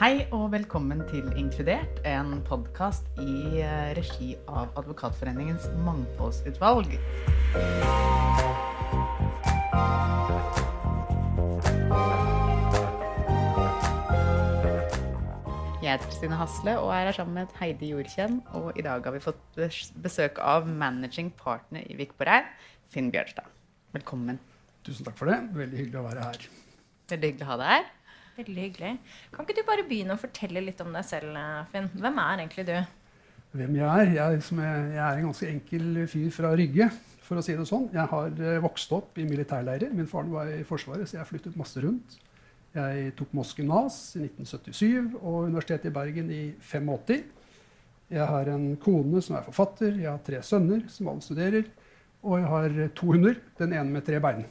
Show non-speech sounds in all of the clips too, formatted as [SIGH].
Hei og velkommen til Inkludert, en podkast i eh, regi av Advokatforeningens mangfoldsutvalg. Jeg heter Stine Hasle og er her sammen med Heidi Jorkjenn. Og i dag har vi fått besøk av managing partner i Vikborg, Finn Bjørstad. Velkommen. Tusen takk for det. Veldig hyggelig å være her. Veldig hyggelig å ha deg her. Veldig hyggelig. Kan ikke du bare begynne å fortelle litt om deg selv, Finn? Hvem er egentlig du? Hvem jeg er? Jeg, er, jeg er en ganske enkel fyr fra Rygge, for å si det sånn. Jeg har eh, vokst opp i militærleirer. Min far var i Forsvaret, så jeg flyttet masse rundt. Jeg tok Moss gymnas i 1977 og Universitetet i Bergen i 85. Jeg har en kone som er forfatter, jeg har tre sønner som alle studerer. Og jeg har to hunder, den ene med tre bein.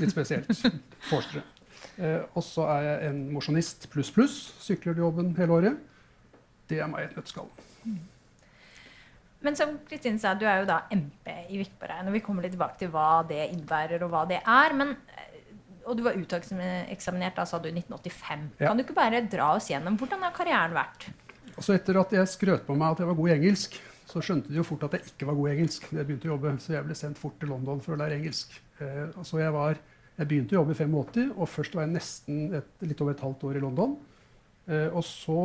Litt spesielt. Forstere. Eh, og så er jeg en mosjonist pluss pluss. Sykler til jobben hele året. Det er meg i et nøtteskall. Men som Kristin sa, du er jo da MP i Vikborg. Og vi kommer litt tilbake til hva det innebærer, og hva det er. Men, eh, og du var uteksaminert da, sa du, i 1985. Ja. Kan du ikke bare dra oss gjennom hvordan har karrieren vært? Altså etter at jeg skrøt på meg at jeg var god i engelsk, så skjønte de jo fort at jeg ikke var god i engelsk. jeg begynte å jobbe, Så jeg ble sendt fort til London for å lære engelsk. Eh, så jeg, var, jeg begynte å jobbe i 85, og først var jeg nesten et, litt over et halvt år i London. Eh, og så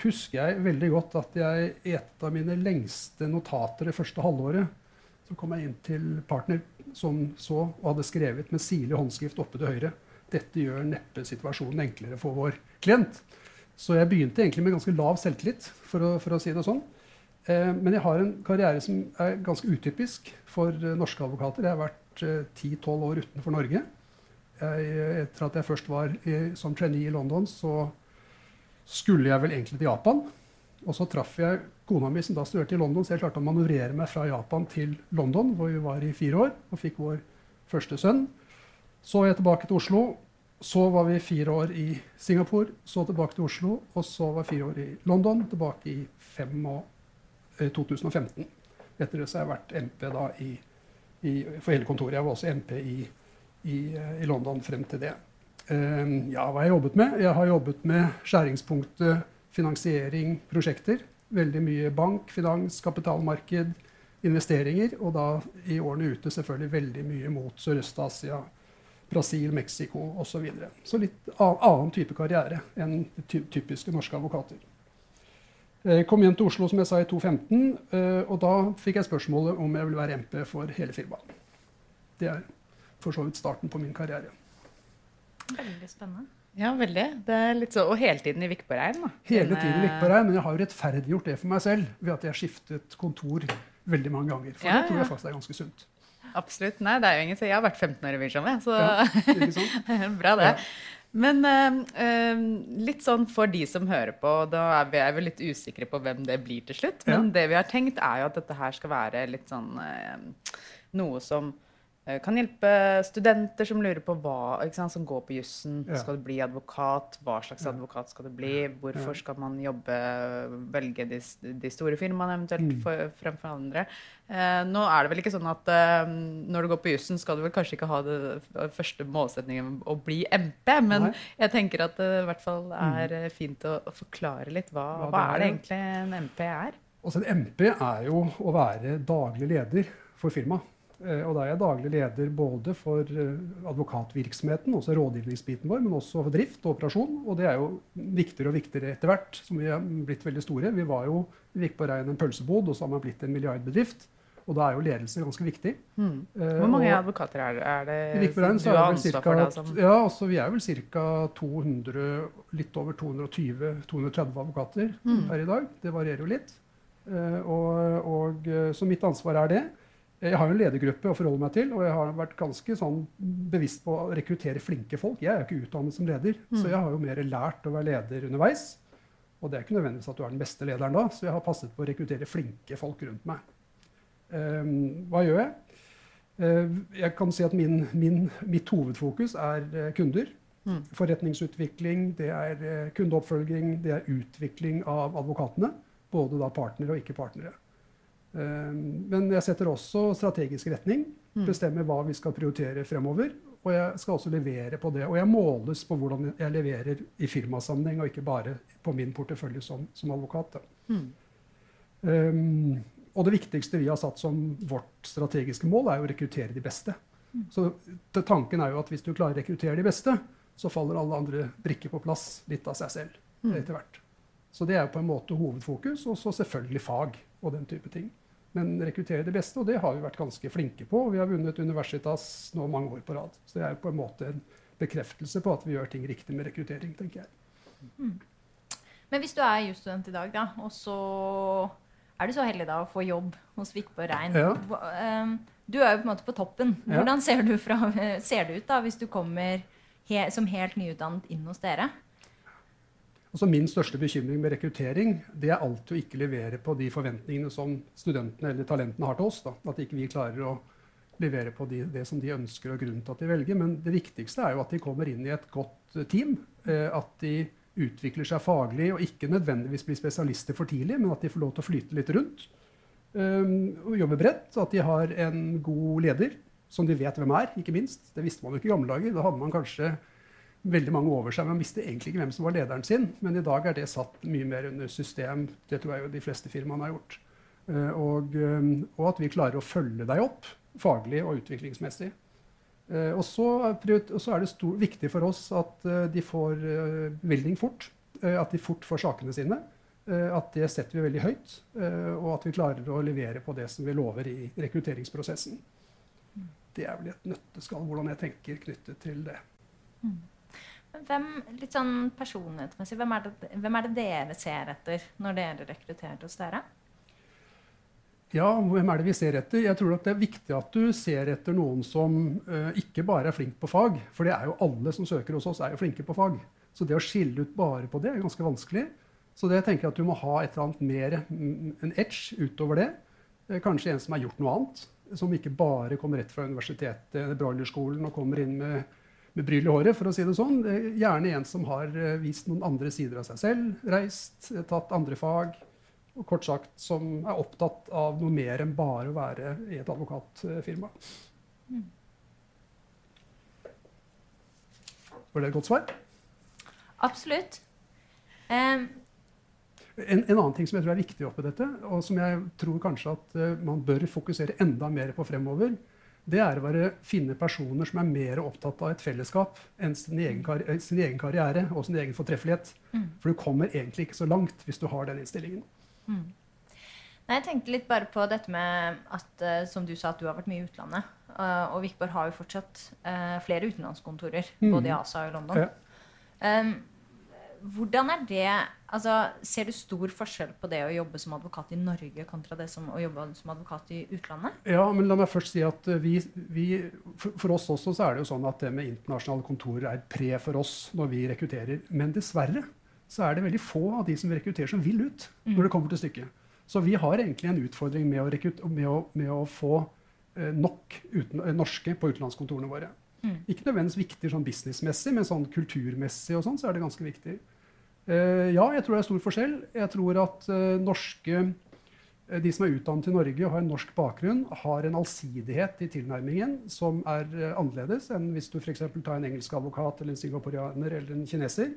husker jeg veldig godt at jeg i et av mine lengste notater det første halvåret, så kom jeg inn til partner som så og hadde skrevet med sirlig håndskrift oppe til høyre. Dette gjør neppe situasjonen enklere for vår klient. Så jeg begynte egentlig med ganske lav selvtillit, for å, for å si det sånn. Eh, men jeg har en karriere som er ganske utypisk for norske advokater. Jeg har vært eh, 10-12 år utenfor Norge. Jeg, etter at jeg først var i, som trainee i London, så skulle jeg vel egentlig til Japan. Og så traff jeg kona mi, som da studerte i London, så jeg klarte å manøvrere meg fra Japan til London, hvor vi var i fire år og fikk vår første sønn. Så var jeg tilbake til Oslo. Så var vi fire år i Singapore, så tilbake til Oslo. Og så var fire år i London, tilbake i fem og, eh, 2015. Etter det så har jeg vært MP da i, i, for hele kontoret. Jeg var også MP i, i, i London frem til det. Uh, ja, hva har jeg jobbet med? Jeg har jobbet med skjæringspunktet finansiering, prosjekter. Veldig mye bank, finans, kapitalmarked, investeringer. Og da i årene ute selvfølgelig veldig mye mot Sørøst-Asia, Brasil, Mexico osv. Så, videre. så litt annen type karriere enn ty typiske norske advokater. Jeg kom hjem til Oslo som jeg sa i 2015, eh, og da fikk jeg spørsmålet om jeg ville være MP for hele firmaet. Det er for så vidt starten på min karriere. Veldig spennende. Ja, veldig. Det er litt så, og hele tiden i Vikborgheim. da. Hele tiden i her, men jeg har jo rettferdiggjort det for meg selv ved at jeg har skiftet kontor veldig mange ganger. For Ja, det tror jeg faktisk er ganske sunt. Absolutt. Nei, det er jo ingen som. Jeg har vært 15 år i Vision, jeg, så Ja, ikke sant? [LAUGHS] bra det. Ja. Men eh, eh, litt sånn for de som hører på, da er vi, vi litt usikre på hvem det blir til slutt. Men Ja. det vi har tenkt, er jo at dette her skal være litt sånn eh, noe som kan hjelpe studenter som lurer på hva, sant, som går på jussen. Ja. Skal du bli advokat? Hva slags advokat skal du bli? Hvorfor skal man jobbe, velge de, de store firmaene eventuelt Mm. for, fremfor andre? Eh, nå er det vel ikke sånn at eh, når du går på jussen, skal du vel kanskje ikke ha det første målsetningen å bli MP, men Nei. Mm. jeg tenker at det i hvert fall er eh, fint å, å forklare litt hva, Hva hva, det er det egentlig en MP er. Altså, en MP er jo å være daglig leder for firmaet. Eh, Og da er jeg daglig leder både for eh, advokatvirksomheten, også rådgivningsbiten vår, men også for drift og operasjon. Og det er jo viktigere og viktigere etter hvert som vi er blitt veldig store. Vi var jo vi gikk på rein en pølsebod, og så har man blitt en milliardbedrift. Og da er jo ledelse ganske viktig. Mm. Hvor mange og- advokater er det? Er det Vikborgheim du har ansvar cirka, for det? Som, ja, altså vi er vel ca. 200, litt over 220-230 advokater Mm. per i dag. Det varierer jo litt. Og, og, så mitt ansvar er det. Jeg har jo en ledergruppe å forholde meg til, og jeg har vært ganske sånn bevisst på å rekruttere flinke folk. Jeg er jo ikke utdannet som leder, så Mm. jeg har jo mer lært å være leder underveis. Og det er ikke nødvendigvis at du er den beste lederen da, så jeg har passet på å rekruttere flinke folk rundt meg. Um, hva gjør jeg? Uh, jeg kan si at min, min, mitt hovedfokus er uh, kunder. Mm. Forretningsutvikling, det er uh, kundeoppfølging, det er utvikling av advokatene. Både da partnere og ikke-partnere. Eh, men jeg setter også strategisk retning. Mm. Bestemmer hva vi skal prioritere fremover. og jeg skal også levere på det. Og jeg måles på hvordan jeg leverer i firmasammenheng, og ikke bare på min portefølje som, som advokat. Mm. Um, og det viktigste vi har satt som vårt strategiske mål, er å rekruttere de beste. Mm. Så tanken er jo at hvis du klarer å rekruttere de beste, så faller alle andre brikker på plass litt av seg selv mm. etter hvert. Så det er jo på en måte hovedfokus, og så selvfølgelig fag og den type ting. Men rekruttere det beste, og det har vi vært ganske flinke på. Og vi har vunnet Universitas nå mange år på rad. Så det er på en måte en bekreftelse på at vi gjør ting riktig med rekruttering, tenker jeg. Mm. Men hvis du er jusstudent i dag, da, og så er du så heldig da å få jobb hos Vikborg Rein. Ja. Ehm, du er jo på en måte på toppen. Hvordan ser du, fra, [LAUGHS] ser du ut da hvis du kommer he, som helt nyutdannet inn hos dere? Altså min største bekymring med rekruttering det er alltid å ikke levere på de forventningene som studentene eller talentene har til oss. Da. At ikke vi klarer å levere på de, det som de ønsker og grunnen til at de velger. Men det viktigste er jo at de kommer inn i et godt team. Eh, at de utvikler seg faglig og ikke nødvendigvis blir spesialister for tidlig, men at de får lov til å flyte litt rundt. Um, og jobbe bredt. At de har en god leder som de vet hvem er, ikke minst. Det visste man jo ikke i gamle dager. Da hadde man kanskje veldig mange over seg. Man visste egentlig ikke hvem som var lederen sin, men i dag er det satt mye mer under system. Det tror jeg jo de fleste firmaene har gjort. Uh, og, um, og, at vi klarer å følge deg opp faglig og utviklingsmessig. Uh, og, så, er det stor, viktig for oss at de får bevilgning fort. at de fort får sakene sine. at det setter vi veldig høyt. og at vi klarer å levere på det som vi lover i rekrutteringsprosessen. Det er vel et nøtteskall hvordan jeg tenker knyttet til det. Mm. Hvem, litt sånn personlighetsmessig, hvem er, det, hvem er det dere ser etter når dere rekrutterer hos dere? Ja, hvem er det vi ser etter? Jeg tror Det er viktig at du ser etter noen som uh, ikke bare er flink på fag. For det er jo alle som søker hos oss, er jo flinke på fag. Så det å skille ut bare på det er ganske vanskelig. Så det tenker jeg at du må ha et eller annet mer, mm, en edge utover det. Uh, kanskje en som har gjort noe annet. Som ikke bare kommer rett fra universitetet eller broilerskolen og kommer inn med, med bryl i håret, for å si det sånn. Gjerne en som har uh, vist noen andre sider av seg selv. Reist, tatt andre fag og kort sagt som er opptatt av noe mer enn bare å være i et advokatfirma. Mm. Var det et godt svar? Absolutt. Um. En, en, annen ting som jeg tror er viktig oppi dette, og som jeg tror kanskje at uh, man bør fokusere enda mer på fremover, det er å være, finne personer som er mer opptatt av et fellesskap enn sin egen, karri sin egen karriere og sin egen fortreffelighet. Mm. For du kommer egentlig ikke så langt hvis du har den innstillingen. Mm. Nei, jeg tenkte litt bare på dette med at uh, som du sa, at du har vært mye i utlandet. Uh, og Vikborg har jo fortsatt uh, flere utenlandskontorer, mm. både i Asa og i London. Ja. Um, hvordan er det altså, Ser du stor forskjell på det å jobbe som advokat i Norge kontra det som å jobbe som advokat i utlandet? Ja, men la meg først si at vi, vi for, for, oss også så er det jo sånn at det med internasjonale kontorer er et pre for oss når vi rekrutterer. Men dessverre så er det veldig få av de som rekrutterer, som vil ut. Mm. når det kommer til stykket. Så vi har egentlig en utfordring med å, med å, med å få eh, nok uten, eh, norske på utenlandskontorene våre. Mm. Ikke nødvendigvis viktig sånn businessmessig, men sånn kulturmessig og sånn, så er det ganske viktig. Eh, ja, jeg tror det er stor forskjell. Jeg tror at eh, norske eh, de som er utdannet i Norge og har en norsk bakgrunn, har en allsidighet i tilnærmingen som er annerledes enn hvis du f.eks. tar en engelsk advokat eller en singaporianer eller en kineser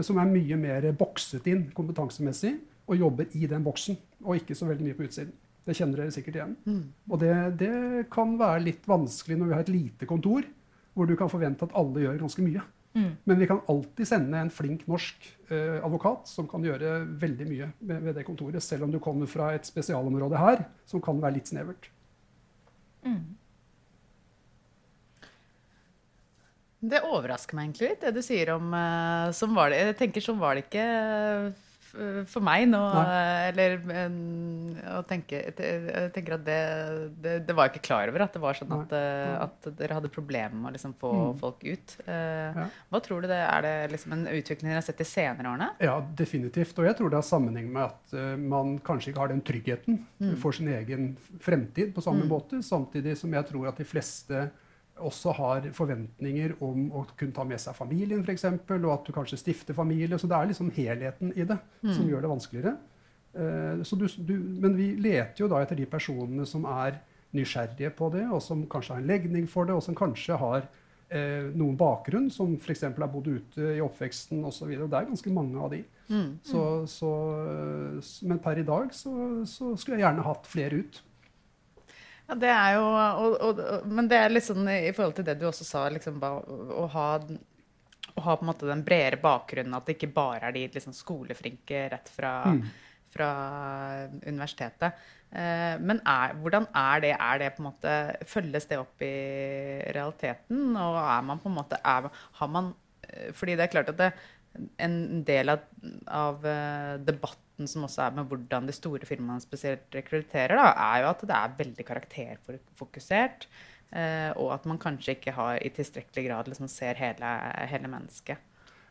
som er mye mer bokset inn kompetansemessig og jobber i den boksen, og ikke så veldig mye på utsiden. Det kjenner dere sikkert igjen. Mm. Og det, det, kan være litt vanskelig når vi har et lite kontor, hvor du kan forvente at alle gjør ganske mye. Mm. Men vi kan alltid sende en flink norsk eh, advokat som kan gjøre veldig mye ved, ved, det kontoret, selv om du kommer fra et spesialområde her som kan være litt snevert. Mm. Det overrasker meg egentlig litt, det du sier om uh, som var det, Jeg tenker sånn var det ikke for meg nå. Uh, eller Jeg tenker at det, det, det, var jeg ikke klar over at det var sånn at, at dere hadde problemer med å liksom få mm. folk ut. Ja. Hva tror du det Er det liksom en utvikling dere har sett de senere årene? Ja, definitivt. Og jeg tror det har sammenheng med at man kanskje ikke har den tryggheten mm. for sin egen fremtid på samme mm. måte, samtidig som jeg tror at de fleste også har forventninger om å kunne ta med seg familien, f.eks., og at du kanskje stifter familie. Så det er liksom helheten i det mm. som gjør det vanskeligere. Uh, du, du, men vi leter jo da etter de personene som er nysgjerrige på det, og som kanskje har en legning for det, og som kanskje har uh, noen bakgrunn, som f.eks. har bodd ute i oppveksten osv. Det er ganske mange av de. Mm. Så, så, men per i dag så, så, skulle jeg gjerne hatt flere ut. Ja, det er jo og, og, Men det er litt sånn i forhold til det du også sa, liksom, å ha å ha på en måte den bredere bakgrunnen, at det ikke bare er de liksom, skoleflinke rett fra, mm. fra universitetet. Eh, men er, hvordan er det? Er det på en måte, Følges det opp i realiteten? Og er man på en måte er, har man, eh, Fordi det er klart at det, en del av, av uh, debatten som også er med hvordan de store firmaene spesielt rekrutterer, da, er jo at det er veldig karakterfokusert. Eh, og at man kanskje ikke har i tilstrekkelig grad liksom ser hele, hele, mennesket.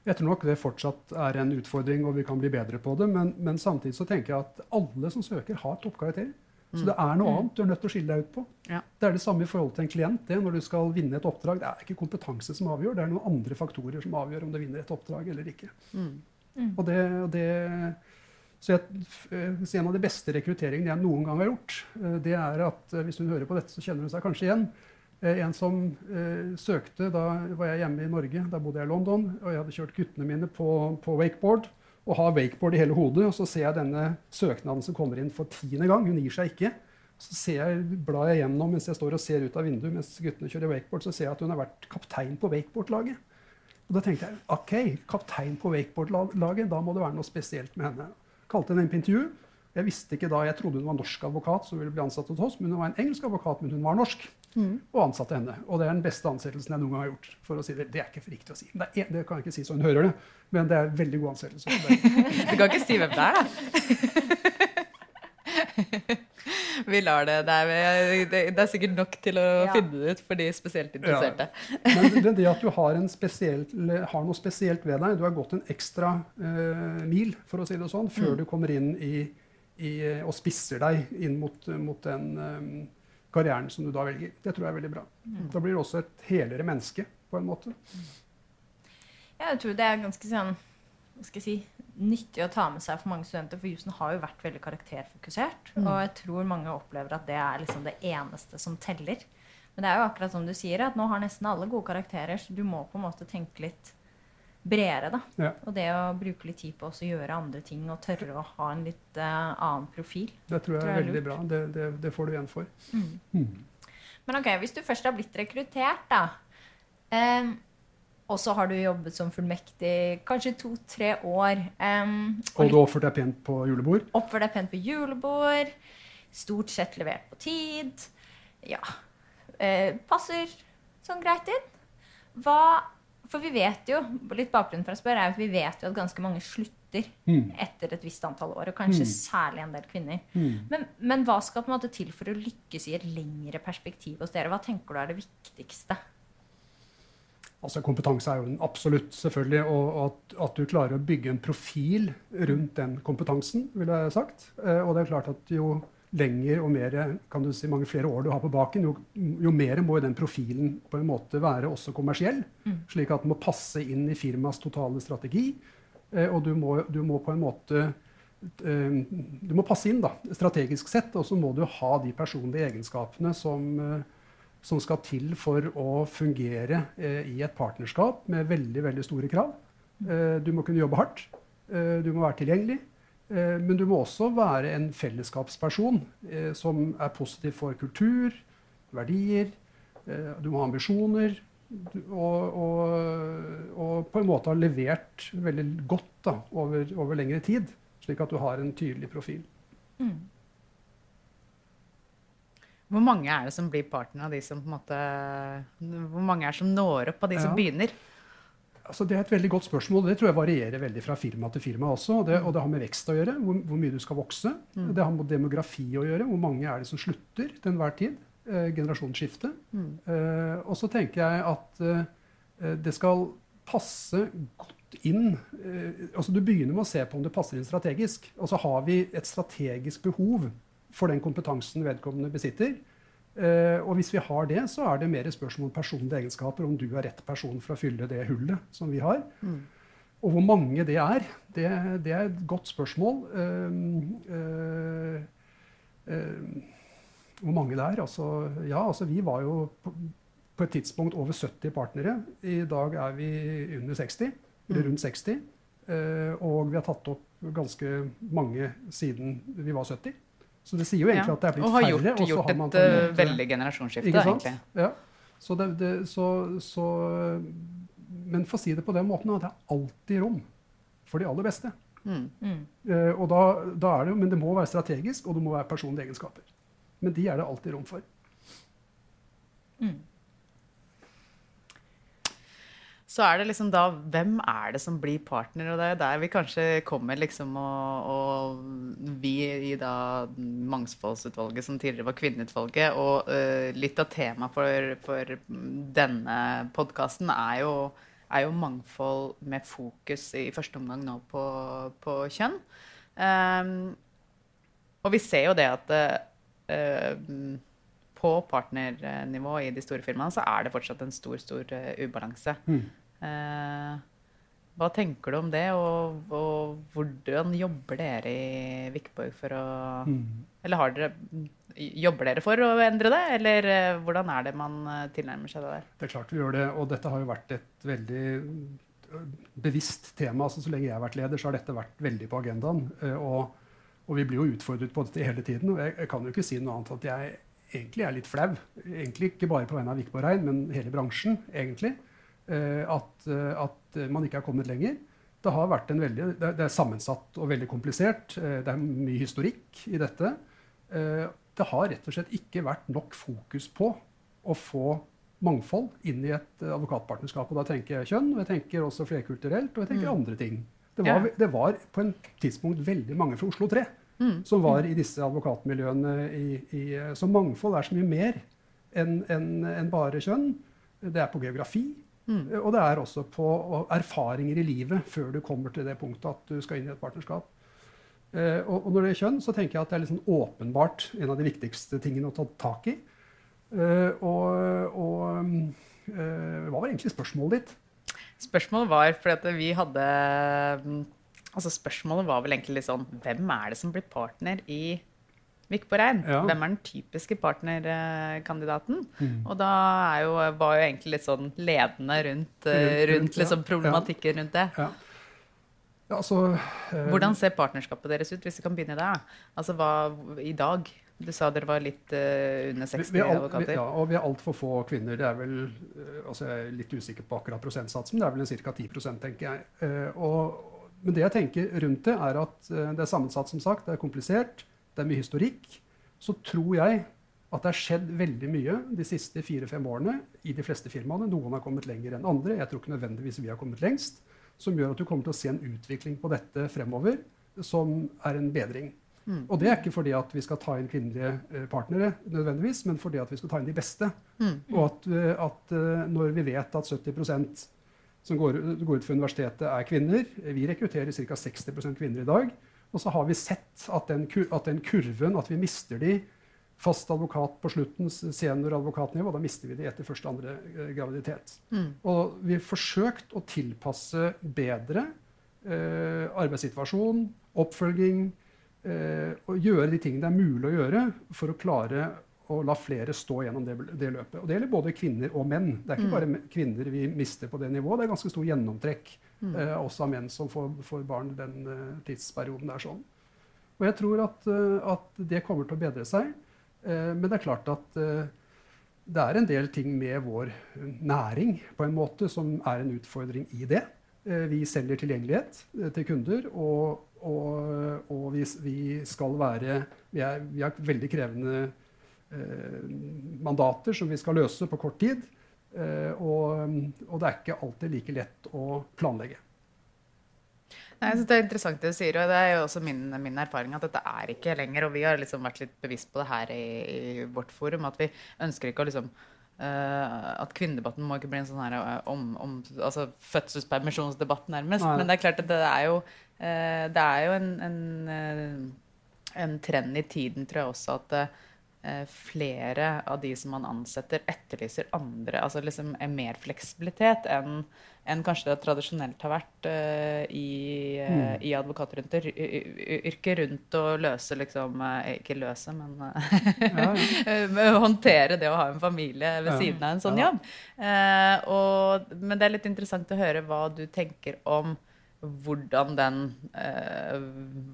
Jeg tror nok det fortsatt er en utfordring, og vi kan bli bedre på det. Men, men samtidig så tenker jeg at alle som søker, har toppkarakterer. Så det er noe mm. annet du er nødt til å skille deg ut på. Ja. Det er det samme i forhold til en klient. det Når du skal vinne et oppdrag, det er ikke kompetanse som avgjør, det er noen andre faktorer som avgjør om du vinner et oppdrag eller ikke. Mm. Mm. Og det, det, så, jeg, så En av de beste rekrutteringene jeg noen gang har gjort, eh, det er at eh, hvis hun hører på dette, så kjenner hun seg kanskje igjen. Eh, en som eh, søkte, Da var jeg hjemme i Norge, da bodde jeg i London, og jeg hadde kjørt guttene mine på, på wakeboard og har wakeboard i hele hodet. Og så ser jeg denne søknaden som kommer inn for tiende gang. Hun gir seg ikke. Så ser jeg, blar jeg gjennom mens jeg står og ser ut av vinduet mens guttene kjører wakeboard, så ser jeg at hun har vært kaptein på wakeboardlaget. Og da tenkte jeg OK, kaptein på wakeboardlaget, da må det være noe spesielt med henne. Kalte henne inn på intervju. Jeg visste ikke da, jeg trodde hun var norsk advokat, som ville bli ansatt hos oss, men hun var en engelsk advokat, men hun var norsk. Mm. Og ansatte henne. Og det er den beste ansettelsen jeg noen gang har gjort. for å si Det Det er ikke for riktig å si. Det, er, det, kan jeg ikke si så hun hører det, men det er en veldig god ansettelse. [LAUGHS] du kan ikke si hvem det er, da? [LAUGHS] Vi lar det. Det er, det er, sikkert nok til å ja. finne det ut for de spesielt interesserte. Ja. Men det [LAUGHS] at du har, spesiell, har, noe spesielt ved deg, du har gått en ekstra uh, mil for å si det sånn, før mm. du kommer inn i i, og spisser deg inn mot, mot den um, karrieren som du da velger. Det tror jeg er veldig bra. Mm. Da blir du også et helere menneske på en måte. Ja, jeg tror det er ganske sånn hva skal jeg si, nyttig å ta med seg for mange studenter. For jussen har jo vært veldig karakterfokusert. Mm. Og jeg tror mange opplever at det er liksom det eneste som teller. Men det er jo akkurat som du sier, at nå har nesten alle gode karakterer, så du må på en måte tenke litt bredere. da. Ja. Og det å bruke litt tid på å gjøre andre ting og tørre å ha en litt uh, annen profil. Det tror jeg, tror jeg er veldig bra. Det, det, det, får du igjen for. Mm. Mm. Men ok, hvis du først har blitt rekruttert, da, um, og så har du jobbet som fullmektig kanskje to-tre år um, Og, og du oppførte deg pent på julebord? Oppførte deg pent på julebord. Stort sett levert på tid. Ja. Uh, passer sånn greit inn. Hva for vi vet jo, litt bakgrunnen for å spørre, er at vi vet jo at ganske mange slutter mm. etter et visst antall år. Og kanskje mm. særlig en del kvinner. Mm. Men, men, hva skal på en måte til for å lykkes i et lengre perspektiv hos dere? Hva tenker du er det viktigste? Altså Kompetanse er jo absolutt, selvfølgelig. Og at, at, du klarer å bygge en profil rundt den kompetansen, ville jeg sagt. Eh, og det er klart at jo lenger og mer, kan du si, mange flere år du har på baken, jo, jo mer må den profilen på en måte være også kommersiell. Mm. Slik at den må passe inn i firmas totale strategi. Eh, og du må, du må, på en måte eh, Du må passe inn da, strategisk sett, og så må du ha de personlige egenskapene som, som skal til for å fungere eh, i et partnerskap med veldig, veldig store krav. Eh, du må kunne jobbe hardt. Eh, du må være tilgjengelig. Eh, men du må også være en fellesskapsperson eh, som er positiv for kultur, verdier. Eh, du må ha ambisjoner. Og, og, og på en måte ha levert veldig godt da, over, over, lengre tid. Slik at du har en tydelig profil. Mm. Hvor mange er det som blir partner av de som på en måte Hvor mange er det som når opp av de ja. som begynner? Altså, det er et veldig godt spørsmål. Det tror jeg varierer veldig fra firma til firma også. Og det, og det har med vekst å gjøre, hvor, hvor mye du skal vokse. Mm. Det har med demografi å gjøre, hvor mange er det som slutter til enhver tid. Eh, generasjonsskifte. Mm. Eh, og så tenker jeg at eh, det skal passe godt inn eh, altså Du begynner med å se på om det passer inn strategisk. Og så har vi et strategisk behov for den kompetansen vedkommende besitter. Uh, og hvis vi har det, så er det mer spørsmål om personlige egenskaper. Om du er rett person for å fylle det hullet som vi har. Mm. Og hvor mange det er, det, det, er et godt spørsmål. Uh, uh, hvor mange det er? Altså, ja, altså vi var jo på, på et tidspunkt over 70 partnere. I dag er vi under 60, eller rundt 60. Eh, og vi har tatt opp ganske mange siden vi var 70. Så det sier jo egentlig Ja. at det er blitt Og har færre. gjort, og så gjort har man et eh, måte- veldig generasjonsskifte, egentlig. Ja. Så det, det, så, så, men for å si det på den måten, at det er alltid rom for de aller beste. Mm. Mm. Eh, og da, da er det, men det må være strategisk, og det må være personlige egenskaper. Men de er det alltid rom for. Mm. Så er det liksom da Hvem er det som blir partner? Og det er der vi kanskje kommer liksom og, og vi i da Mangfoldsutvalget, som tidligere var Kvinneutvalget, og uh, litt av temaet for, for denne podkasten er er jo mangfold med fokus i første omgang nå på, på kjønn. Um, og vi ser jo det at uh, på partnernivå i de store firmaene så er det fortsatt en stor, stor uh, ubalanse. Mm. Eh, hva tenker du om det, og, og hvordan jobber dere i Vikborg for å Mm. Eller har dere, jobber dere for å endre det, eller eh, hvordan er det man eh, tilnærmer seg det der? Det er klart vi gjør det, og dette har jo vært et veldig øh, bevisst tema. altså Så lenge jeg har vært leder, så har dette vært veldig på agendaen. Og, og vi blir jo utfordret på dette hele tiden. Og jeg, jeg kan jo ikke si noe annet at jeg egentlig er litt flau. Egentlig ikke bare på vegne av Vikborg Rein, men hele bransjen, egentlig. Øh, At, øh, at man ikke har kommet lenger. Det har vært en veldig, det er, er sammensatt og veldig komplisert. øh, Det er mye historikk i dette. Eh, Det har rett og slett ikke vært nok fokus på å få mangfold inn i et eh, advokatpartnerskap. Og da tenker jeg kjønn, og jeg tenker også flerkulturelt, og jeg tenker Mm. andre ting. Det var, det var på en tidspunkt veldig mange fra Oslo 3 Mm. som var i disse advokatmiljøene. I, i, eh, så mangfold er så mye mer enn en, enn bare kjønn. Det er på geografi. Mm. Og det er også på erfaringer i livet før du kommer til det punktet at du skal inn i et partnerskap. Eh, og, og når det er kjønn, så tenker jeg at det er sånn åpenbart en av de viktigste tingene å ta tak i. Eh, og og mm, eh, hva var egentlig spørsmålet ditt? Spørsmålet var fordi at vi hadde mm, Altså spørsmålet var vel egentlig litt sånn Hvem er det som blir partner i Vikborg Rein? Ja. Hvem er den typiske partnerkandidaten? Mm. Og da er jo, var jo egentlig litt sånn ledende rundt, eh, Rundt- rundt, liksom problematikken rundt det. Ja. Ja, altså, eh, Hvordan ser partnerskapet deres ut, hvis vi kan begynne der? Altså hva i dag? Du sa dere var litt uh, under 60 vi er alt, vi, advokater. ja, og vi er altfor få kvinner. Det er vel, eh, altså Jeg er litt usikker på akkurat prosentsatsen, men det er vel ca. 10% tenker jeg. Uh, og, men det jeg tenker rundt det, er at uh, det er sammensatt, som sagt. Det er komplisert. Det er mye historikk. Så tror jeg at det har skjedd veldig mye de siste fire-fem årene i de fleste firmaene. Noen har kommet lenger enn andre. Jeg tror ikke nødvendigvis vi har kommet lengst. Som gjør at du kommer til å se en utvikling på dette fremover som er en bedring. Mm. Og det er ikke fordi at vi skal ta inn kvinnelige eh, partnere, nødvendigvis, men fordi at vi skal ta inn de beste. Mm. Og at, eh, at eh, når vi vet at 70% som går, går ut fra universitetet, er kvinner Vi rekrutterer ca. 60 kvinner i dag. Og så har vi sett at den, at den kurven, at vi mister de fast advokat på slutten, senioradvokatnivå, da mister vi de etter første andre eh, graviditet. Mm. Og vi har forsøkt å tilpasse bedre eh, arbeidssituasjon, oppfølging, eh, og gjøre de tingene det er mulig å gjøre for å klare å la flere stå gjennom det, det løpet. Og det gjelder både kvinner og menn. Det er ikke Mm. bare kvinner vi mister på det nivået. Det er ganske stor gjennomtrekk Mm. eh, også av menn som får, får barn den eh, tidsperioden det er sånn. Og jeg tror at, eh, at det kommer til å bedre seg. Eh, men det er klart at eh, det er en del ting med vår næring på en måte som er en utfordring i det. Eh, Vi selger tilgjengelighet til kunder, og, og, og vi, vi skal være Vi, vi har veldig krevende mandater som vi skal løse på kort tid. Eh, og, og det er ikke alltid like lett å planlegge. Nei, jeg synes Det er interessant det du sier, og det er jo også min, min erfaring at dette er ikke lenger. Og vi har liksom vært litt bevisst på det her i, i vårt forum, at vi ønsker ikke å liksom Uh, At kvinnedebatten må ikke bli en sånn her eh, om, om altså fødselspermisjonsdebatt, nærmest. Nei. Men det er klart at det er jo, uh, det er jo en, en, en trend i tiden, tror jeg også, at flere av de som man ansetter, etterlyser andre, altså liksom er mer fleksibilitet enn enn kanskje det tradisjonelt har vært uh, i, uh, mm. i advokatyrket rundt å løse liksom Ikke løse, men ja. [LAUGHS] håndtere det å ha en familie ved siden av en sånn jobb. Og, men det er litt interessant å høre hva du tenker om hvordan den uh,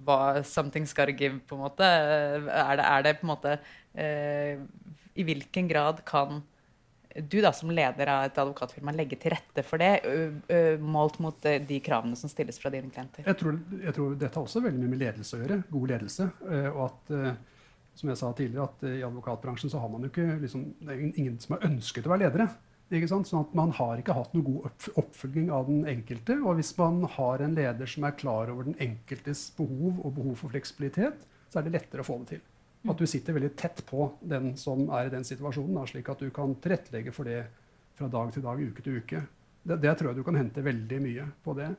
hva Something's gotta give, på en måte. Er det, er det på en måte uh, I hvilken grad kan du da som leder av et advokatfirma legge til rette for det, målt mot de kravene som stilles fra dine klienter? Jeg tror, jeg tror dette har også veldig mye med ledelse å gjøre. God ledelse. og at som jeg sa tidligere, at i advokatbransjen så har man jo ikke liksom, Det er ingen som har ønsket å være ledere. Ikke sant? Sånn at Man har ikke hatt noe god oppfølging av den enkelte. Og hvis man har en leder som er klar over den enkeltes behov og behov for fleksibilitet, så er det lettere å få det til. At du sitter veldig tett på den som er i den situasjonen, da, slik at du kan tilrettelegge for det fra dag til dag, uke til uke. Det, det tror jeg du kan hente veldig mye på det.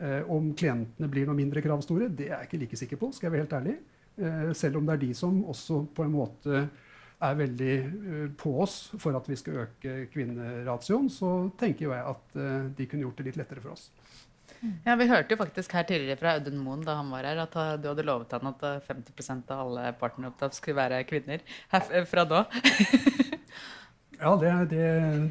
Eh, om klientene blir noe mindre kravstore, det er jeg ikke like sikker på, skal jeg være helt ærlig. Eh, selv om det er de som også på en måte er veldig uh, på oss for at vi skal øke kvinneratioen, så tenker jeg at uh, de kunne gjort det litt lettere for oss. Ja, Vi hørte jo faktisk her tidligere fra Audun Moen da han var her, at du hadde lovet han at 50% av alle partneropptak skulle være kvinner. Her, fra da. [LAUGHS] ja, det, det,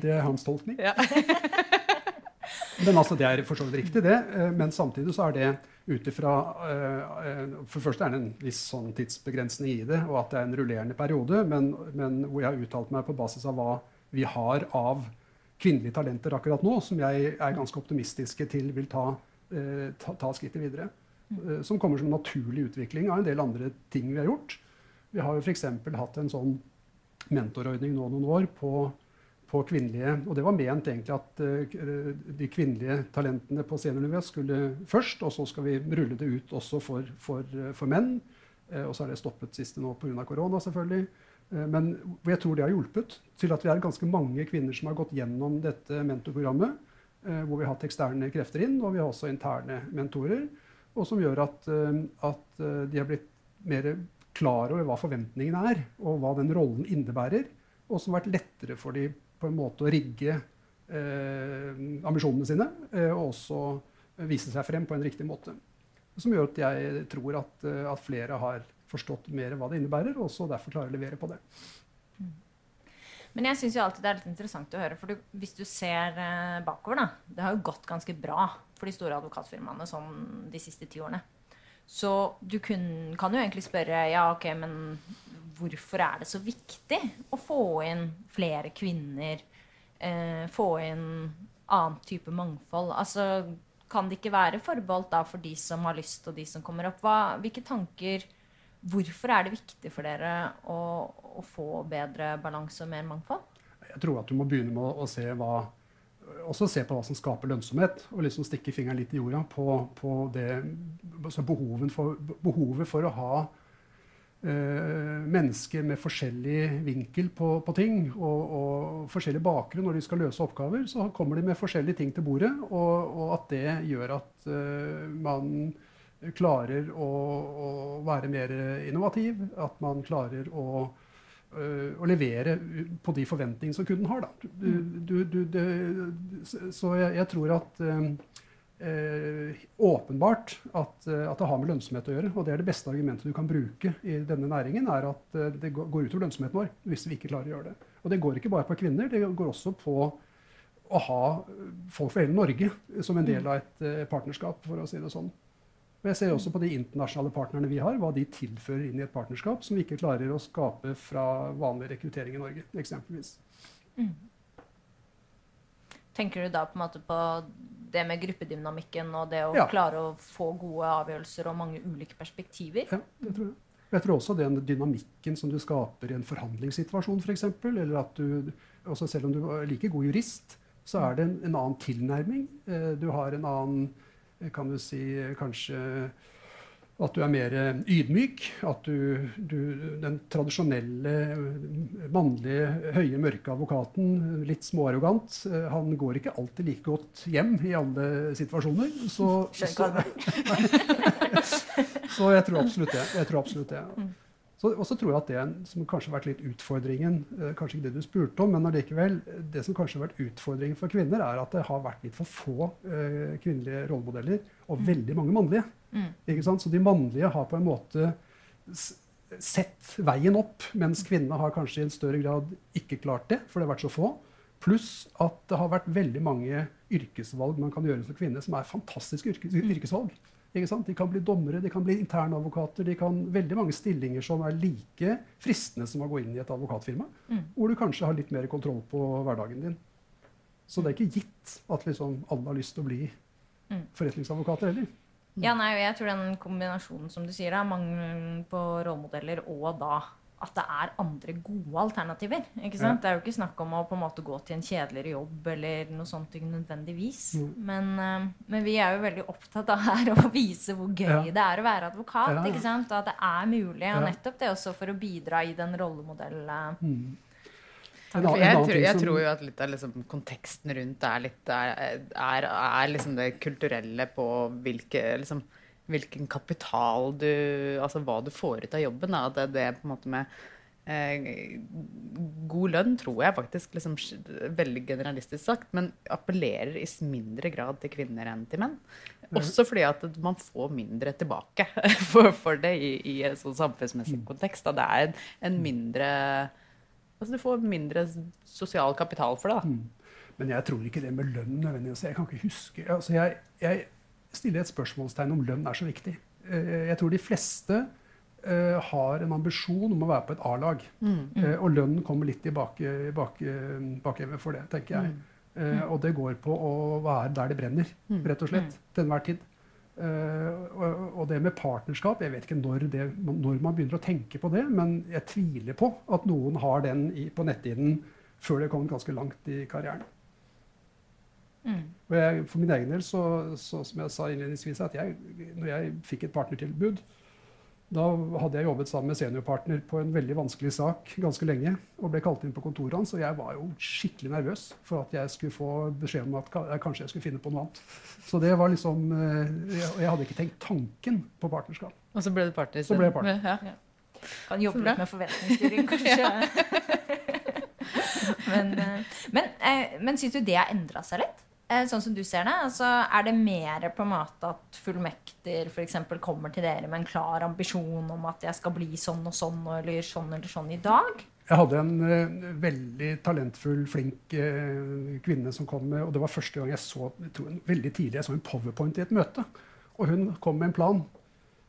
det, er hans tolkning. Ja. [LAUGHS] Men altså, Det er for så vidt riktig, det. Men samtidig så er det ut ifra For det første er det en viss sånn tidsbegrensning i det, og at det er en rullerende periode, men, men, hvor jeg har uttalt meg på basis av hva vi har av kvinnelige talenter akkurat nå, som jeg er ganske optimistiske til vil ta, eh, ta, ta skrittet videre. Eh, som kommer som en naturlig utvikling av en del andre ting vi har gjort. Vi har jo f.eks. hatt en sånn mentorordning nå noen år på på kvinnelige Og det var ment egentlig at eh, de kvinnelige talentene på seniornivå skulle først, og så skal vi rulle det ut også for, for, uh, for menn. Uh, og så er det stoppet siste nå pga. korona, selvfølgelig. Men jeg tror det har hjulpet til at vi er ganske mange kvinner som har gått gjennom dette mentorprogrammet, hvor vi har hatt eksterne krefter inn, og vi har også interne mentorer. Og som gjør at, at de har blitt mer klar over hva forventningene er, og hva den rollen innebærer. Og som har vært lettere for dem på en måte å rigge eh, ambisjonene sine, eh, og også vise seg frem på en riktig måte. Som gjør at jeg tror at, eh, at flere har forstått mer hva det innebærer, og også derfor klarer å levere på det. Men jeg syns alltid det er litt interessant å høre. For du, hvis du ser eh, bakover, da Det har jo gått ganske bra for de store advokatfirmaene sånn de siste ti årene. Så du kun, kan jo egentlig spørre ja, ok, men hvorfor er det så viktig å få inn flere kvinner? Eh, få inn annen type mangfold? Altså, kan det ikke være forbeholdt da for de som har lyst, og de som kommer opp? Hva, hvilke tanker Hvorfor er det viktig for dere å, å få bedre balanse og mer mangfold? Jeg tror at du må begynne med å, se hva se på hva som skaper lønnsomhet, og liksom stikke fingeren litt i jorda på, på det, altså behovet, for, behovet for å ha Eh, mennesker med forskjellig vinkel på, på ting og, og, forskjellig bakgrunn når de skal løse oppgaver, så kommer de med forskjellige ting til bordet. Og, og at det gjør at eh, man klarer å, å, være mer innovativ. At man klarer å, uh, å levere på de forventningene som kunden har. Du, du, du, det, så jeg, jeg, tror at eh, åpenbart at, at, det har med lønnsomhet å gjøre. Og det er det beste argumentet du kan bruke i denne næringen, er at det går utover lønnsomheten vår hvis vi ikke klarer å gjøre det. Og det går ikke bare på kvinner, det går også på å ha folk fra hele Norge som en del av et partnerskap, for å si det sånn. Og jeg ser også på de internasjonale partnerne vi har, hva de tilfører inn i et partnerskap som vi ikke klarer å skape fra vanlig rekruttering i Norge, eksempelvis. Mm. Tenker du da på en måte på det med gruppedynamikken og det å ja. klare å få gode avgjørelser og mange ulike perspektiver? Ja, det tror jeg. Jeg tror også den dynamikken som du skaper i en forhandlingssituasjon, f.eks. For eller at du, også selv om du er like god jurist, så er det en, en annen tilnærming. Eh, du har en annen, kan du si, kanskje at du er mer ydmyk. At du, du, Den tradisjonelle mannlige, høye, mørke advokaten, litt småarrogant, han går ikke alltid like godt hjem i alle situasjoner. Så, så, [LAUGHS] så jeg tror absolutt det. Jeg tror absolutt det. Mm. Og så tror jeg at det som kanskje har vært litt utfordringen, eh, kanskje ikke det du spurte om, men allikevel, det som kanskje har vært utfordringen for kvinner, er at det har vært litt for få uh, kvinnelige rollemodeller og mm. veldig mange mannlige. Mm. Ikke sant? Så de mannlige har på en måte sett veien opp, mens kvinnene har kanskje i en større grad ikke klart det, for det har vært så få. Pluss at det har vært veldig mange yrkesvalg man kan gjøre som kvinne, som er fantastiske yrkes yrkesvalg. De kan bli dommere, de kan bli internadvokater, de kan veldig mange stillinger som er like fristende som å gå inn i et advokatfirma, mm. hvor du kanskje har litt mer kontroll på hverdagen din. Så det er ikke gitt at liksom alle har lyst til å bli mm. forretningsadvokater heller. Ja, nei, jeg tror den kombinasjonen som du sier, er mangelen på rollemodeller og da at det er andre gode alternativer. ikke sant? Ja. Det er jo ikke snakk om å på en måte gå til en kjedeligere jobb eller noe sånt nødvendigvis. Mm. Men, uh, men, vi er jo veldig opptatt av her å vise hvor gøy ja. det er å være advokat. Ja. ikke sant? Og at det er mulig. Og nettopp det også for å bidra i den rollemodellen. Mm. For jeg, tror, jeg tror, jo at litt av liksom konteksten rundt er litt er, er, er liksom det kulturelle på hvilke liksom, hvilken kapital du Altså hva du får ut av jobben. Da. Det, det på en måte med eh, God lønn tror jeg faktisk, liksom, veldig generalistisk sagt, men appellerer i mindre grad til kvinner enn til menn. Også fordi at man får mindre tilbake [LAUGHS] for, for det i, i, en sånn samfunnsmessig mm. kontekst. Da. Det er en, en mindre Altså du får mindre sosial kapital for det. da. Mm. Men jeg tror ikke det med lønn nødvendigvis. Jeg kan ikke huske altså jeg, jeg stiller et spørsmålstegn om lønn er så viktig. Eh, jeg tror de fleste uh, har en ambisjon om å være på et A-lag. Mm, mm. uh, og lønnen kommer litt i bakhevet for det, tenker jeg. Mm, og det går på å være der det brenner, mm. rett og slett. Til enhver tid. Og, og, det med partnerskap Jeg vet ikke når, det, når, man begynner å tenke på det, men jeg tviler på at noen har den i, på netthinnen før det kommer ganske langt i karrieren. Mm. Og jeg, for min egen del, så, så, som jeg sa innledningsvis, at jeg, når jeg fikk et partnertilbud, da hadde jeg jobbet sammen med seniorpartner på en veldig vanskelig sak ganske lenge. Og ble kalt inn på kontoret hans, og jeg var jo skikkelig nervøs for at jeg skulle få beskjed om at kanskje jeg skulle finne på noe annet. Så det var liksom Jeg, Jeg, hadde ikke tenkt tanken på partnerskap. Og så ble du partner Så ble jeg partner. Ja. Ja. Kan jobbe litt med forventningsstyring, [LAUGHS] kanskje. [LAUGHS] men eh, men, eh, men syns du det har endra seg litt? Eh, sånn som du ser det, altså, Er det mer på en måte at fullmekter f.eks. kommer til dere med en klar ambisjon om at jeg skal bli sånn og sånn eller sånn eller sånn i dag? Jeg hadde en uh, veldig talentfull, flink uh, kvinne som kom og Det var første gang jeg så jeg tror, veldig tidlig jeg så en powerpoint i et møte. Og hun kom med en plan.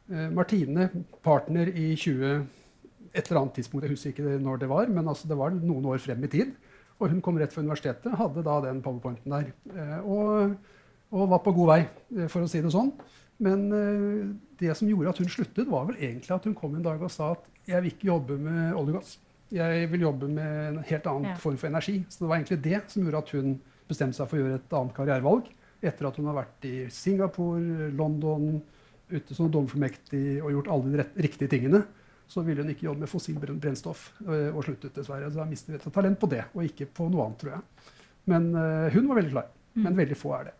Uh, Martine, partner i 20 et eller annet tidspunkt, jeg husker ikke når det var, men altså, det var noen år frem i tid. Og hun kom rett fra universitetet, hadde da den powerpointen der. Eh, og, og, var på god vei, eh, for å si det sånn. Men eh, det som gjorde at hun sluttet, var vel egentlig at hun kom en dag og sa at jeg vil ikke jobbe med olje og gass. Jeg vil jobbe med en helt annen ja. form for energi. Så det var egentlig det som gjorde at hun bestemte seg for å gjøre et annet karrierevalg. Etter at hun har vært i Singapore, London, ute som dommerfullmektig og gjort alle de riktige tingene så ville hun ikke jobbe med fossilt brennstoff øh, og sluttet, dessverre. Så da mistet vi et talent på det, og ikke på noe annet, tror jeg. Men uh, hun var veldig klar. Mm. Men veldig få er det.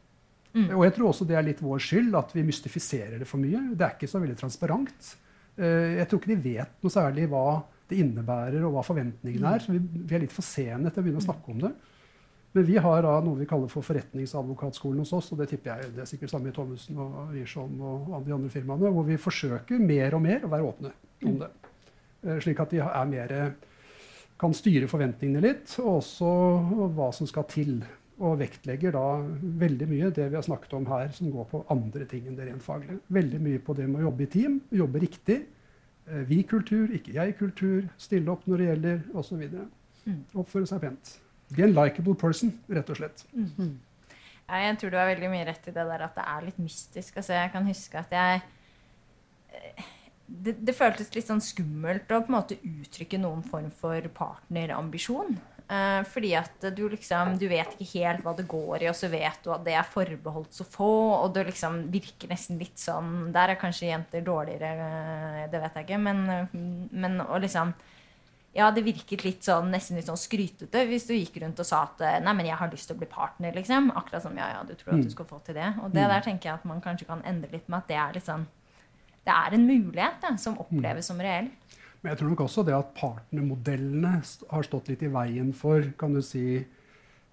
Mm. Og jeg tror også det er litt vår skyld at vi mystifiserer det for mye. Det er ikke så veldig transparent. Uh, jeg tror ikke de vet noe særlig hva det innebærer, og hva forventningene er. Så vi, vi er litt for sene til å begynne å snakke om det. Men vi har da noe vi kaller for forretningsadvokatskolen hos oss. og Det tipper jeg det er sikkert samme i Thommessen og Wiersholm og de andre firmaene, hvor vi forsøker mer og mer å være åpne om det. Eh, slik at de er mer, kan styre forventningene litt, og også hva som skal til. Og vektlegger da veldig mye det vi har snakket om her, som går på andre ting enn det rent faglige. Veldig mye på det med å jobbe i team, jobbe riktig. Eh, vi-kultur, ikke jeg-kultur. Stille opp når det gjelder, osv. Mm. Oppføre seg pent. Be en likable person, rett og slett. Mm. -hmm. jeg tror du har veldig mye rett i det der at det er litt mystisk. Altså, jeg kan huske at jeg det, det, føltes litt sånn skummelt å på en måte uttrykke noen form for partnerambisjon. Eh, fordi at du liksom Du vet ikke helt hva det går i, og så vet du at det er forbeholdt så få. Og det liksom virker nesten litt sånn Der er kanskje jenter dårligere, eh, det vet jeg ikke. Men, men og liksom ja, det virket litt sånn, nesten litt sånn skrytete hvis du gikk rundt og sa at nei, men jeg har lyst til å bli partner. liksom. Akkurat som ja, ja, du tror at du mm. skal få til det. Og det mm. der tenker jeg at man kanskje kan endre litt med at det er litt sånn det er en mulighet da, som oppleves som reell. Men jeg tror nok også det at partnermodellene har stått litt i veien for kan du si,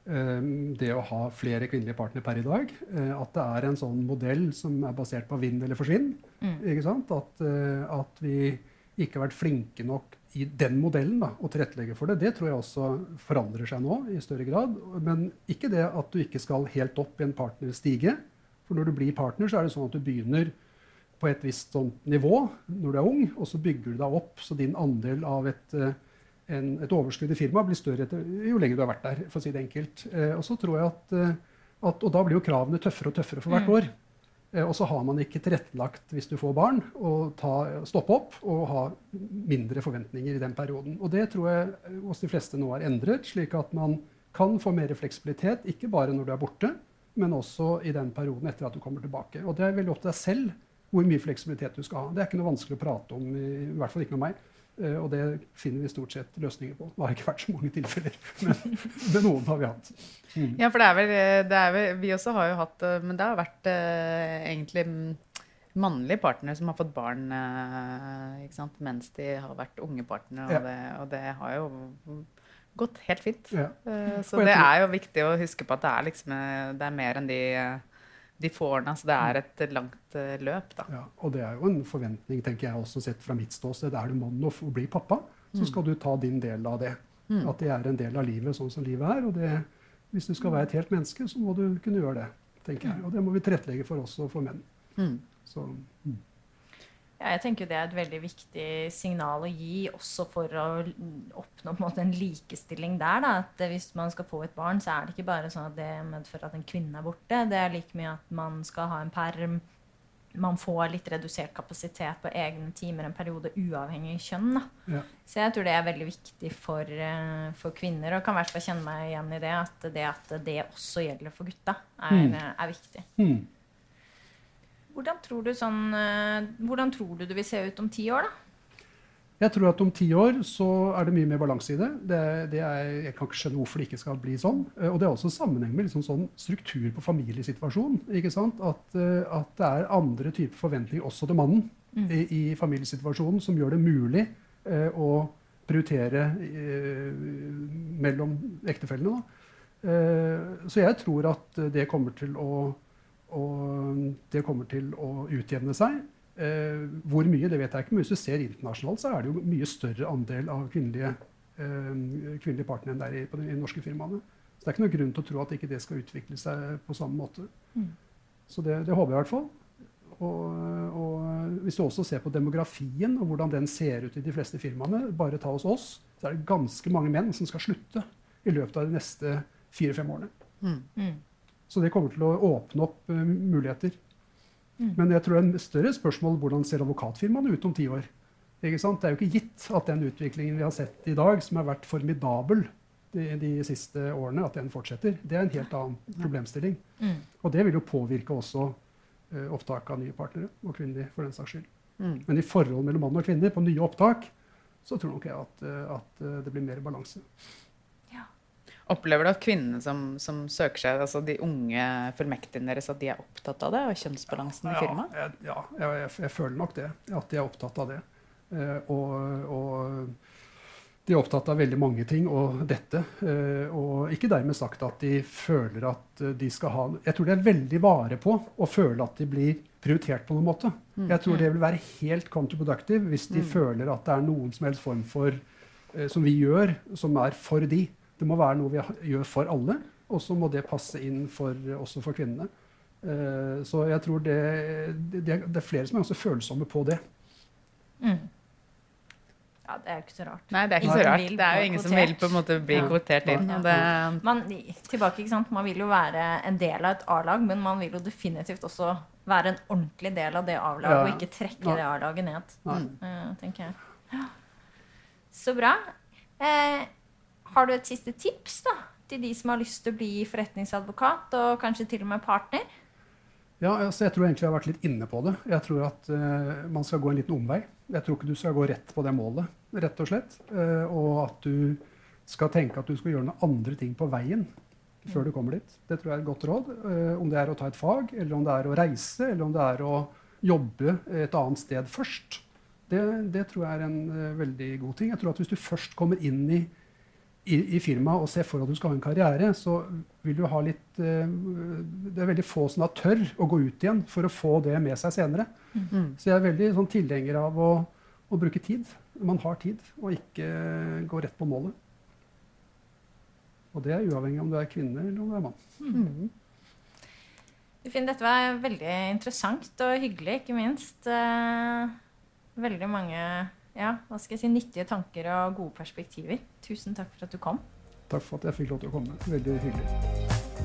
det å ha flere kvinnelige partnere per i dag. at det er en sånn modell som er basert på vinn eller forsvinn. Mm. At, at, vi ikke har vært flinke nok i den modellen da, å tilrettelegge for det. Det tror jeg også forandrer seg nå i større grad. Men ikke det at du ikke skal helt opp i en partnerstige. For når du blir partner, så er det sånn at du begynner på et visst sånt nivå når du er ung, og så bygger du deg opp så din andel av et en, et overskudd i firmaet blir større etter, jo lenger du har vært der. for å si det enkelt. Eh, og, så tror jeg at, eh, at, og da blir jo kravene tøffere og tøffere for hvert mm. år. Eh, og så har man ikke tilrettelagt hvis du får barn, å stoppe opp og ha mindre forventninger i den perioden. Og det tror jeg hos de fleste nå er endret, slik at man kan få mer fleksibilitet, ikke bare når du er borte, men også i den perioden etter at du kommer tilbake. Og det er veldig opp til deg selv hvor mye fleksibilitet du skal ha. Det er ikke noe vanskelig å prate om, i, hvert fall ikke med meg. Uh, og det finner vi stort sett løsninger på. Det har ikke vært så mange tilfeller, [LAUGHS] men, men noen har vi hatt. Mm. Ja, for det er, vel, det er, vel, Vi også har jo hatt eh, Men det har vært uh, egentlig mannlige partnere som har fått barn uh, mens de har vært unge partnere. Og, det, og, det, har jo gått helt fint. Ja. så det er jo viktig å huske på at det er, liksom, det er mer enn de de får den. Så det er et langt uh, løp. Da. Ja, og det er jo en forventning, tenker jeg også sett fra mitt ståsted. Er du mann og blir pappa, så mm. skal du ta din del av det. Mm. At det er en del av livet sånn som livet er. Og det, hvis du skal være et helt menneske, så må du kunne gjøre det. tenker jeg. Og det må vi tilrettelegge for også for menn. Mm. Så, mm. Ja, jeg tenker Det er et veldig viktig signal å gi også for å oppnå en, måte, en likestilling der. Da. At hvis man skal få et barn, så er det ikke bare sånn at det medfører at en kvinne er borte. Det er like mye at man skal ha en perm. Man får litt redusert kapasitet på egne timer en periode uavhengig av kjønn. Ja. Så jeg tror det er veldig viktig for, eh, for, kvinner, og kan i hvert fall kjenne meg igjen i det. At det, at det også gjelder for gutta, er, mm. er viktig. Mm. Hvordan tror, du sånn, eh, hvordan tror du det vil se ut om ti år, da? Jeg tror at om ti år så er det mye mer balanse i det. det, det er, jeg kan ikke skjønne hvorfor det ikke skal bli sånn. Eh, og det er også sammenheng med liksom sånn struktur på familiesituasjonen. At, eh, at, det er andre typer forventninger også til mannen mm. i, i, familiesituasjonen som gjør det mulig eh, å prioritere eh, mellom ektefellene. Eh, så jeg tror at det kommer til å og det kommer til å utjevne seg. Eh, hvor mye, det vet jeg ikke, men hvis du ser internasjonalt, så er det jo mye større andel av kvinnelige, eh, kvinnelige partnere enn der i, på de, i norske firmaene. Så det er ikke noe grunn til å tro at ikke det skal utvikle seg på samme måte. Mm. Så det, det, håper jeg i hvert fall. Og, og, hvis du også ser på demografien og hvordan den ser ut i de fleste firmaene, bare ta hos oss, så er det ganske mange menn som skal slutte i løpet av de neste fire-fem årene. Mm. Så det kommer til å åpne opp uh, muligheter. Mm. Men jeg tror det er en større spørsmål hvordan ser advokatfirmaene ut om ti år. Det er jo ikke gitt at den utviklingen vi har sett i dag, som har vært formidabel de, de siste årene, at den fortsetter. Det er en helt annen problemstilling. Mm. Og det vil jo påvirke også uh, opptak av nye partnere, og kvinnelige for den saks skyld. Mm. Men i forhold mellom mann og kvinner på nye opptak så tror nok jeg at, uh, at det blir mer balanse. Opplever du at kvinnene som, som, søker seg, altså de unge fullmektigene deres, at de er opptatt av det? Og kjønnsbalansen i firmaet? Ja, ja jeg, jeg, jeg, føler nok det. At de er opptatt av det. Eh, og, og, de er opptatt av veldig mange ting, og dette. Eh, og ikke dermed sagt at de føler at de skal ha Jeg tror de er veldig vare på å føle at de blir prioritert på noen måte. Mm. Jeg tror det vil være helt counterproductive hvis de mm. føler at det er noen som helst form for eh, som vi gjør, som er for de. Det må være noe vi gjør for alle, og så må det passe inn for, også for kvinnene. Uh, så jeg tror det, det, det, er flere som er ganske følsomme på det. Mm. Ja, det er jo ikke så rart. Nei, det er ikke så rart. Det er jo ingen som vil på en måte bli ja. kvotert inn. Ja. Det... Man, tilbake, ikke sant? man vil jo være en del av et A-lag, men man vil jo definitivt også være en ordentlig del av det A-laget, ja. og ikke trekke det A-laget ned. Uh, tenker jeg. Så bra. Eh, har du et siste tips da, til de som har lyst til å bli forretningsadvokat, og kanskje til og med partner? Ja, altså Jeg tror egentlig jeg har vært litt inne på det. Jeg tror at uh, man skal gå en liten omvei. Jeg tror ikke du skal gå rett på det målet, rett og slett. Uh, og at du skal tenke at du skal gjøre noen andre ting på veien før du kommer dit. Det tror jeg er et godt råd. Uh, om det er å ta et fag, eller om det er å reise, eller om det er å jobbe et annet sted først. Det, det tror jeg er en veldig god ting. Jeg tror at Hvis du først kommer inn i i, i firmaet og ser for at du skal ha en karriere, så vil du ha litt eh, Det er veldig få som da tør å gå ut igjen for å få det med seg senere. Mm. Så jeg er veldig sånn, tilhenger av å, å, bruke tid. Man har tid, og ikke gå rett på målet. Og det er uavhengig om du er kvinne eller om du er mann. Mm. Finn, dette var veldig interessant og hyggelig, ikke minst. Eh, veldig mange ja, hva skal jeg si, nyttige tanker og gode perspektiver. Tusen takk for at du kom. Takk for at jeg fikk lov til å komme. Veldig hyggelig.